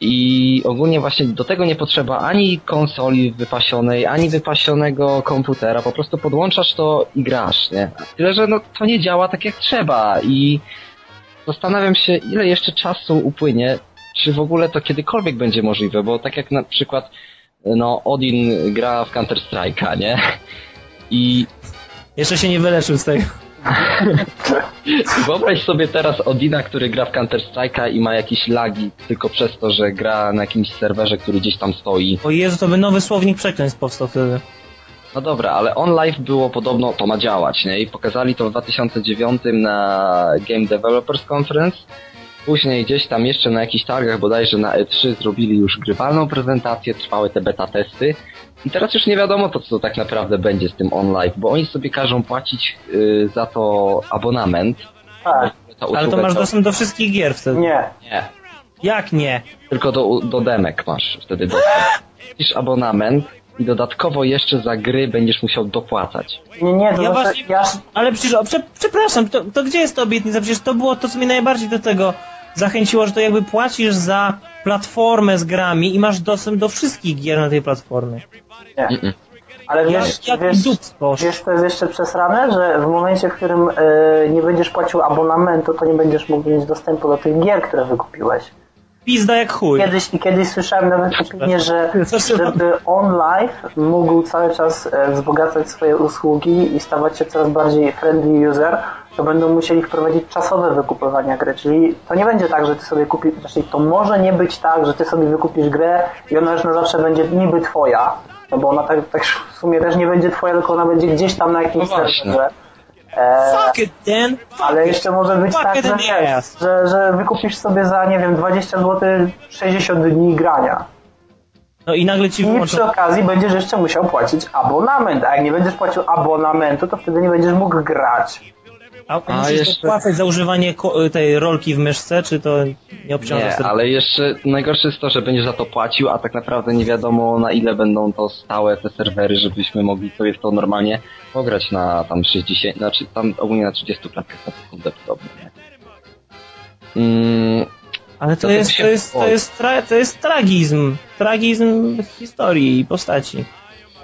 I ogólnie właśnie do tego nie potrzeba ani konsoli wypasionej, ani wypasionego komputera, po prostu podłączasz to i grasz, nie? Tyle, że no to nie działa tak jak trzeba i zastanawiam się, ile jeszcze czasu upłynie, czy w ogóle to kiedykolwiek będzie możliwe, bo tak jak na przykład no Odin gra w Counter Strike'a, nie? I Jeszcze się nie wyleczył z tego. Wyobraź sobie teraz Odina, który gra w Counter Strike'a i ma jakieś lagi tylko przez to, że gra na jakimś serwerze, który gdzieś tam stoi. O Jezu, to by nowy słownik przekleństw powstał wtedy. No dobra, ale on live było podobno, to ma działać, nie? I pokazali to w 2009 na Game Developers Conference. Później gdzieś tam jeszcze na jakichś targach, bodajże na E3 zrobili już grywalną prezentację, trwały te beta testy. I teraz już nie wiadomo to, co tak naprawdę będzie z tym on live, bo oni sobie każą płacić y, za to abonament. Tak. Ta Ale to masz dostęp do wszystkich gier wtedy. Nie. Nie. Jak nie? Tylko do, do demek masz wtedy dostęp. Płacisz abonament i dodatkowo jeszcze za gry będziesz musiał dopłacać. Nie, nie, to Ja właśnie, ja, ale przecież, o, prze, przepraszam, to, to gdzie jest ta obietnica? Przecież to było to, co mnie najbardziej do tego zachęciło, że to jakby płacisz za platformę z grami i masz dostęp do wszystkich gier na tej platformie. nie. Mm-mm. Ale Jak, wiesz, wiesz, dupstwo. wiesz, to jest jeszcze przesrane, że w momencie, w którym e, nie będziesz płacił abonamentu, to nie będziesz mógł mieć dostępu do tych gier, które wykupiłeś. Pizda jak chuj. Kiedyś, i kiedyś słyszałem nawet opinię, że żeby on live mógł cały czas e, wzbogacać swoje usługi i stawać się coraz bardziej friendly user, to będą musieli wprowadzić czasowe wykupywania gry, czyli to nie będzie tak, że ty sobie kupisz, znaczy to może nie być tak, że ty sobie wykupisz grę i ona już na zawsze będzie niby twoja, no bo ona tak, tak w sumie też nie będzie twoja, tylko ona będzie gdzieś tam na jakimś No serwerze. E, Fuck it, Dan! Fuck ale jeszcze może być Fuck tak, it że, ass. że, że wykupisz sobie za, nie wiem, 20 zł 60 dni grania. No i nagle ci I wyłączą... przy okazji będziesz jeszcze musiał płacić abonament, a jak nie będziesz płacił abonamentu, to wtedy nie będziesz mógł grać. A, A musisz jeszcze- dopłacać za używanie tej rolki w myszce, czy to nie obciąża Nie, ale jeszcze najgorsze jest to, że będziesz za to płacił, a tak naprawdę nie wiadomo na ile będą to stałe te serwery, żebyśmy mogli sobie w to normalnie pograć na tam 60, znaczy tam ogólnie na 30 klatkach na sekundę podobnie. Nie? Mm, Ale to jest, to jest, to jest, to jest tragizm. Tragizm historii i postaci.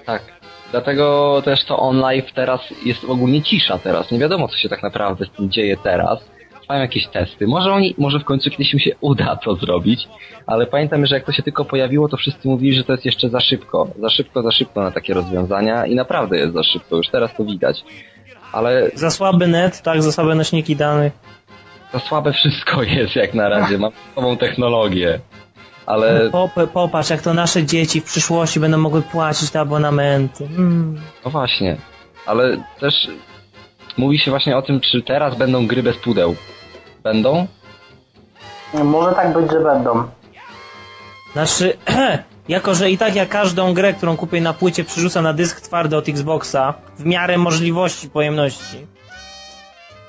tak. Dlatego też to on live teraz jest ogólnie cisza teraz. Nie wiadomo co się tak naprawdę z tym dzieje teraz. Trwają jakieś testy. Może oni, może w końcu kiedyś im się uda to zrobić, ale pamiętam, że jak to się tylko pojawiło, to wszyscy mówili, że to jest jeszcze za szybko. Za szybko, za szybko na takie rozwiązania i naprawdę jest za szybko. Już teraz to widać. Ale Za słaby net, tak, za słabe nośniki danych. za słabe wszystko jest jak na razie. Mam nową technologię. Ale po, popatrz, jak to nasze dzieci w przyszłości będą mogły płacić te abonamenty. Mm. No właśnie, ale też mówi się właśnie o tym, czy teraz będą gry bez pudeł. Będą? Może tak być, że będą. Znaczy, jako że i tak ja każdą grę, którą kupię na płycie, przerzucam na dysk twardy od Xboxa, w miarę możliwości pojemności,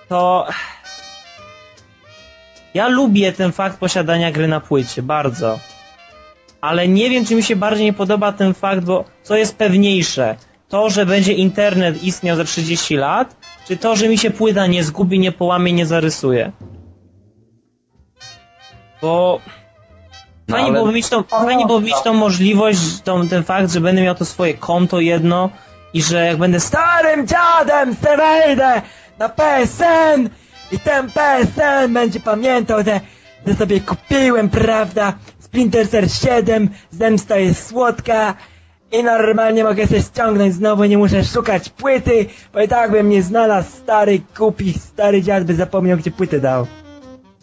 to ja lubię ten fakt posiadania gry na płycie, bardzo. Ale nie wiem, czy mi się bardziej nie podoba ten fakt, bo co jest pewniejsze? To, że będzie internet istniał za 30 lat, czy to, że mi się płyta nie zgubi, nie połamie, nie zarysuje? Bo No Fajnie, ale- byłoby mieć tą, fajnie byłoby mieć tą możliwość, tą, ten fakt, że będę miał to swoje konto jedno i że jak będę starym dziadem se wejdę na PSN i ten PSN będzie pamiętał, że, że sobie kupiłem, prawda, Splinter Cell 7, zemsta jest słodka i normalnie mogę sobie ściągnąć znowu, nie muszę szukać płyty, bo i tak bym nie znalazł stary, kupi, stary dziad by zapomniał, gdzie płytę dał.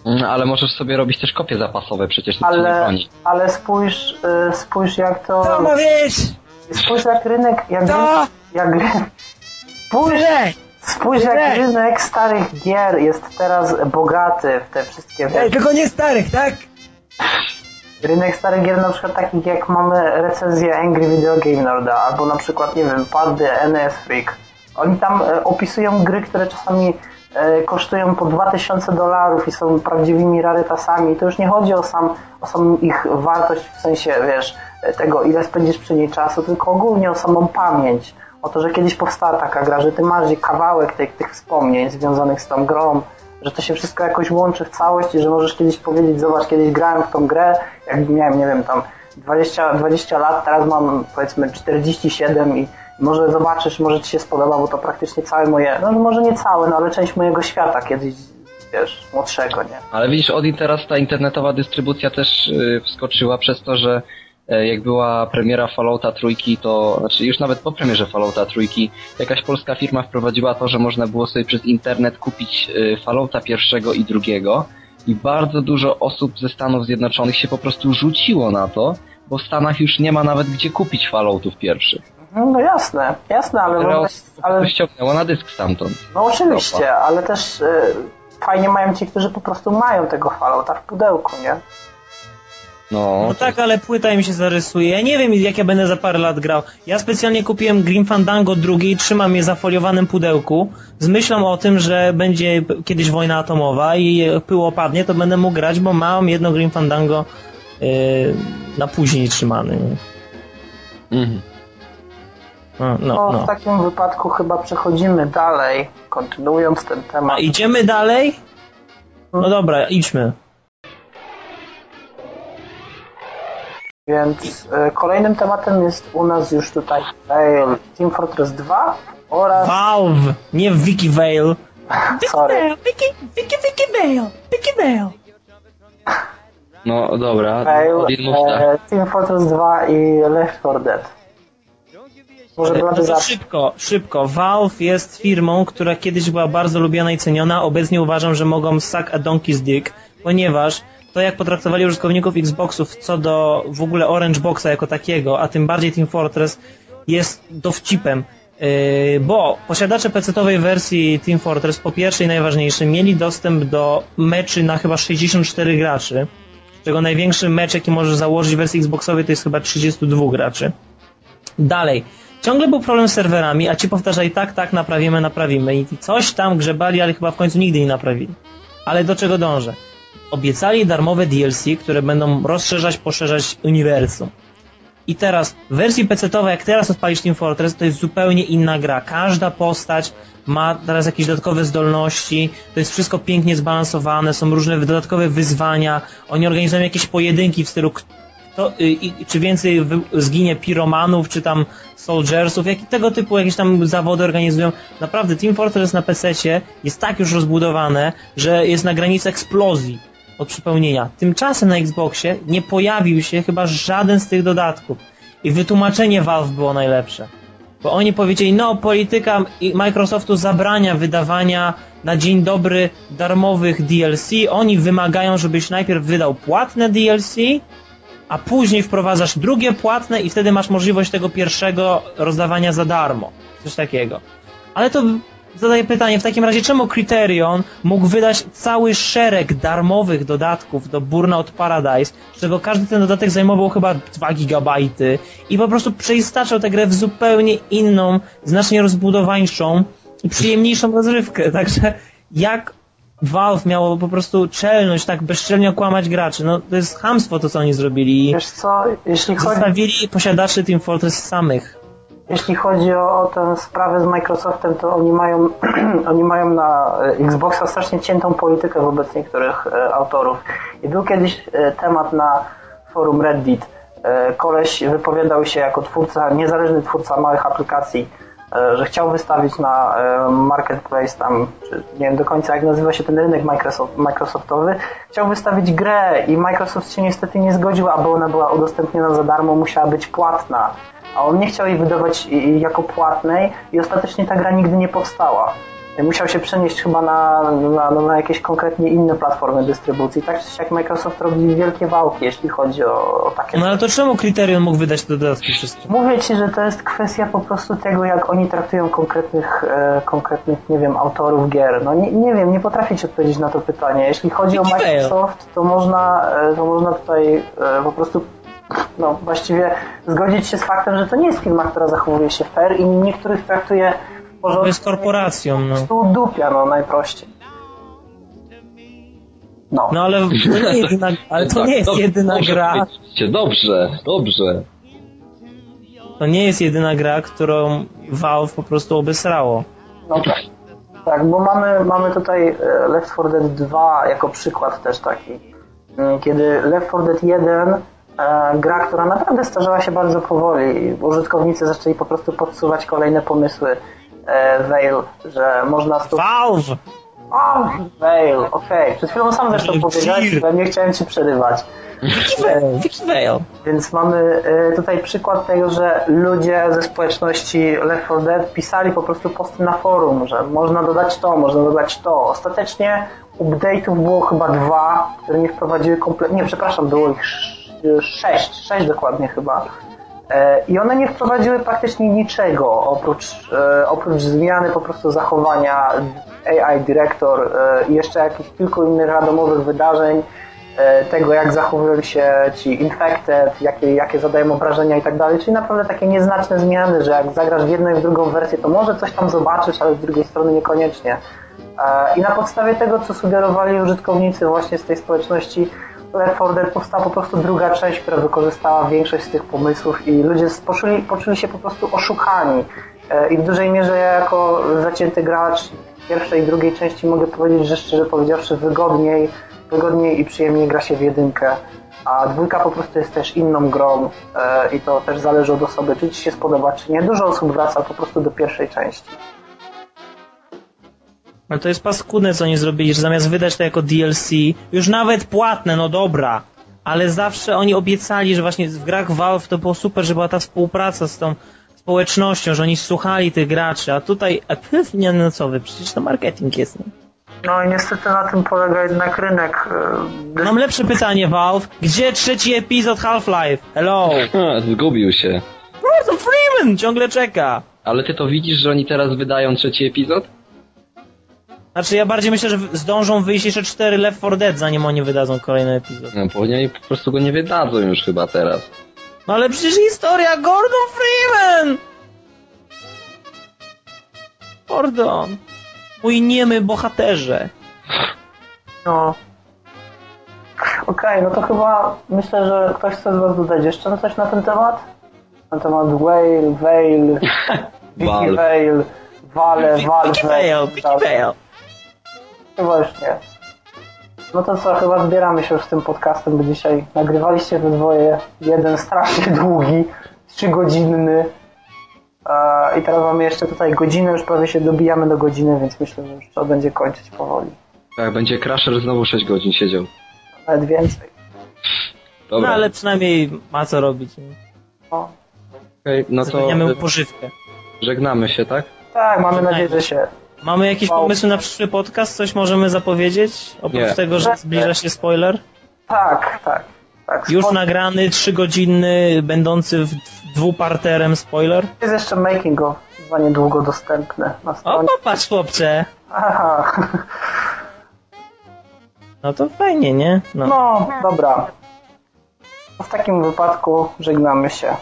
Mm, Ale możesz sobie robić też kopie zapasowe, przecież nic ci nie Ale, broni. ale spójrz, y, spójrz jak to... Co mówisz? Spójrz jak rynek... Jak, Co? jak, spójrz, Boże! Spójrz jak rynek starych gier jest teraz bogaty w te wszystkie... Ej, tylko nie starych, tak? Rynek starych gier na przykład takich jak mamy recenzję Angry Video Game Nerda albo na przykład, nie wiem, Paddy, NS Freak. Oni tam e, opisują gry, które czasami e, kosztują po 2000 dolarów i są prawdziwymi rarytasami, to już nie chodzi o sam, o samą ich wartość w sensie, wiesz, tego ile spędzisz przy niej czasu, tylko ogólnie o samą pamięć. O to, że kiedyś powstała taka gra, że ty masz kawałek tych, tych wspomnień związanych z tą grą, że to się wszystko jakoś łączy w całość i że możesz kiedyś powiedzieć, zobacz, kiedyś grałem w tą grę, jak miałem, nie wiem, tam 20, 20 lat, teraz mam powiedzmy 47 i może zobaczysz, może Ci się spodoba, bo to praktycznie całe moje, no może nie całe, no ale część mojego świata kiedyś, wiesz, młodszego, nie? Ale widzisz, Odin teraz ta internetowa dystrybucja też yy, wskoczyła przez to, że jak była premiera Fallouta trójki, to znaczy już nawet po premierze Fallouta trójki jakaś polska firma wprowadziła to, że można było sobie przez internet kupić e, Fallouta pierwszego i drugiego i bardzo dużo osób ze Stanów Zjednoczonych się po prostu rzuciło na to, bo w Stanach już nie ma nawet gdzie kupić Falloutów pierwszych. No, no jasne, jasne, ale... Ale, ale... ściągnęło na dysk stamtąd. No oczywiście, ale też y, fajnie mają ci, którzy po prostu mają tego Fallouta w pudełku, nie? No, no tak, ale płyta mi się zarysuje. Ja nie wiem, jak ja będę za parę lat grał. Ja specjalnie kupiłem Grim Fandango drugi i trzymam je w zafoliowanym pudełku z myślą o tym, że będzie kiedyś wojna atomowa i pył opadnie, to będę mógł grać, bo mam jedno Grim Fandango yy, na później trzymany. Mhm. No, no, no, w takim wypadku chyba przechodzimy dalej, kontynuując ten temat. A idziemy dalej? No dobra, idźmy. Więc e, kolejnym tematem jest u nas już tutaj Veil Team Fortress 2 oraz... Valve, nie Wiki Veil. Sorry. Wiki, Wiki, Wiki Veil, Wiki Veil. No dobra, Veil, e, Team Fortress 2 i Left 4 Dead. Może no to szybko, szybko. Valve jest firmą, która kiedyś była bardzo lubiana i ceniona. Obecnie uważam, że mogą suck a donkey's dick, ponieważ to jak potraktowali użytkowników Xboxów co do w ogóle Orange Boxa jako takiego, a tym bardziej Team Fortress jest dowcipem. Yy, bo posiadacze PC-owej wersji Team Fortress po pierwsze i najważniejsze mieli dostęp do meczy na chyba 64 graczy, czego największy mecz jaki możesz założyć w wersji Xboxowej to jest chyba 32 graczy. Dalej, ciągle był problem z serwerami, a ci powtarzali tak, tak, naprawimy, naprawimy i coś tam grzebali, ale chyba w końcu nigdy nie naprawili. Ale do czego dążę? Obiecali darmowe DLC, które będą rozszerzać, poszerzać uniwersum. I teraz w wersji PC-owej, jak teraz odpalisz Team Fortress, to jest zupełnie inna gra. Każda postać ma teraz jakieś dodatkowe zdolności, to jest wszystko pięknie zbalansowane, są różne dodatkowe wyzwania, oni organizują jakieś pojedynki w stylu y, czy więcej zginie piromanów, czy tam soldiersów, jak tego typu jakieś tam zawody organizują. Naprawdę Team Fortress na PC jest tak już rozbudowane, że jest na granicy eksplozji od przypełnienia. Tymczasem na Xboxie nie pojawił się chyba żaden z tych dodatków. I wytłumaczenie Valve było najlepsze. Bo oni powiedzieli, no polityka Microsoftu zabrania wydawania na dzień dobry darmowych DLC. Oni wymagają, żebyś najpierw wydał płatne DLC, a później wprowadzasz drugie płatne i wtedy masz możliwość tego pierwszego rozdawania za darmo. Coś takiego. Ale to zadaję pytanie, w takim razie czemu Criterion mógł wydać cały szereg darmowych dodatków do Burnout Paradise, z czego każdy ten dodatek zajmował chyba 2 gigabajty i po prostu przeistaczał tę grę w zupełnie inną, znacznie rozbudowańszą i przyjemniejszą rozrywkę. Także jak Valve miało po prostu czelność tak bezczelnie okłamać graczy. No to jest hamstwo to, co oni zrobili. Wiesz co, jeśli chodzi... Zostawili posiadaczy Team Fortress samych. Jeśli chodzi o, o tę sprawę z Microsoftem, to oni mają, oni mają na e, Xboxa strasznie ciętą politykę wobec niektórych e, autorów. I był kiedyś e, temat na forum Reddit. Koleś wypowiadał się jako twórca, niezależny twórca małych aplikacji, że chciał wystawić na marketplace tam, nie wiem do końca jak nazywa się ten rynek Microsoft, Microsoftowy, chciał wystawić grę i Microsoft się niestety nie zgodził, aby ona była udostępniona za darmo, musiała być płatna a on nie chciał jej wydawać jako płatnej i ostatecznie ta gra nigdy nie powstała. Musiał się przenieść chyba na, na, na jakieś konkretnie inne platformy dystrybucji. Tak czy siak Microsoft robi wielkie wałki, jeśli chodzi o, o takie... No ale to czemu Criterion mógł wydać te dodatki wszystkie? Mówię Ci, że to jest kwestia po prostu tego, jak oni traktują konkretnych, e, konkretnych nie wiem, autorów gier. No nie, nie wiem, nie potrafię Ci odpowiedzieć na to pytanie. Jeśli chodzi o Microsoft, to można, e, to można tutaj e, po prostu no, właściwie zgodzić się z faktem, że to nie jest firma, która zachowuje się fair i niektórych traktuje To jest korporacją, no. Tu dupia, no najprościej. No. No ale to nie, jedyna, ale to Tak, nie jest dobrze, jedyna dobrze gra. powiedzieliście, Dobrze, dobrze. To nie jest jedyna gra, którą Valve po prostu obesrało. No tak. Tak, bo mamy, mamy tutaj e, Left 4 Dead 2 jako przykład też taki. Mm, Kiedy Left 4 Dead 1 e, gra, która naprawdę starzała się bardzo powoli i użytkownicy zaczęli po prostu podsuwać kolejne pomysły e, Veil, że można stu... Valve! O, Veil, okej. Przed chwilą sam zresztą Gear. powiedziałeś, że nie chciałem ci przerywać. Wiki Vale. Więc mamy e, tutaj przykład tego, że ludzie ze społeczności Left 4 Dead pisali po prostu posty na forum, że można dodać to, można dodać to. Ostatecznie update'ów było chyba dwa, które nie wprowadziły kompletnie, nie przepraszam, było ich sześć, sześć dokładnie chyba. E, I one nie wprowadziły praktycznie niczego oprócz, e, oprócz zmiany po prostu zachowania AI Director e, i jeszcze jakichś kilku innych randomowych wydarzeń, tego jak zachowują się ci infected, jakie, jakie zadają obrażenia i tak dalej, czyli naprawdę takie nieznaczne zmiany, że jak zagrasz w jedną i w drugą wersję, to może coś tam zobaczysz, ale z drugiej strony niekoniecznie. I na podstawie tego, co sugerowali użytkownicy właśnie z tej społeczności, Left 4 Dead powstała po prostu druga część, która wykorzystała większość z tych pomysłów i ludzie poczuli, poczuli się po prostu oszukani. E, I w dużej mierze ja jako zacięty gracz pierwszej i drugiej części mogę powiedzieć, że szczerze powiedziawszy wygodniej, wygodniej i przyjemniej gra się w jedynkę. A dwójka po prostu jest też inną grą e, i to też zależy od osoby, czy ci się spodoba, czy nie. Dużo osób wraca po prostu do pierwszej części. Ale to jest paskudne, co oni zrobili, że zamiast wydać to jako DLC, już nawet płatne, no dobra, ale zawsze oni obiecali, że właśnie w grach Valve to było super, że była ta współpraca z tą społecznością, że oni słuchali tych graczy, a tutaj, pewnie no co wy, przecież to marketing jest, nie? No i niestety na tym polega jednak rynek. e, Mam lepsze pytanie, Valve. Gdzie trzeci epizod Half-Life? Hello! Ha, Zgubił się. Gordon Freeman ciągle czeka! Ale ty to widzisz, że oni teraz wydają trzeci epizod? Znaczy, ja bardziej myślę, że zdążą wyjść jeszcze cztery Left 4 Dead, zanim oni wydadzą kolejny epizod. No bo oni po prostu go nie wydadzą już chyba teraz. No ale przecież historia Gordon Freeman! Gordon. Mój niemy bohaterze. No. Okej, no to chyba myślę, że ktoś chce z Was dodać jeszcze coś na ten temat? Na temat Whale, Veil, Wiki Valve. Veil, Vale, Vale, Wiki Vale. Chyba już nie. No to co, chyba zbieramy się już z tym podcastem, bo dzisiaj nagrywaliście we dwoje jeden strasznie długi, trzygodzinny. I teraz mamy jeszcze tutaj godzinę, już prawie się dobijamy do godziny, więc myślę, że już trzeba będzie kończyć powoli. Tak, będzie Crusher znowu 6 godzin siedział. Nawet więcej. No Dobra, ale przynajmniej ma co robić. No. okej, no to mu e, pożywkę. żegnamy się, tak? Tak, mamy Żegnajmy. nadzieję, że się Mamy jakieś pomysły na przyszły podcast? Coś możemy zapowiedzieć? Oprócz Nie. tego, że zbliża się spoiler? Tak, tak. tak. Już nagrany, trzygodzinny, będący w dwuparterem spoiler? Jest jeszcze making of za niedługo dostępny na O, stronie. popatrz chłopcze! Aha. No to fajnie, nie? No. No, dobra. W takim wypadku żegnamy się.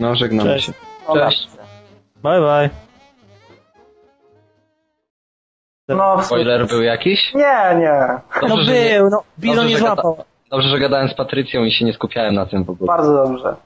No, żegnamy Cześć. się. Dobra. Cześć. Bye bye. No, sumie- Spoiler był jakiś? Nie, nie. No Dobrze, że nie- był, no. Bilo dobrze, nie gada- złapał. Dobrze, że gadałem z Patrycją i się nie skupiałem na tym w ogóle. Bardzo dobrze.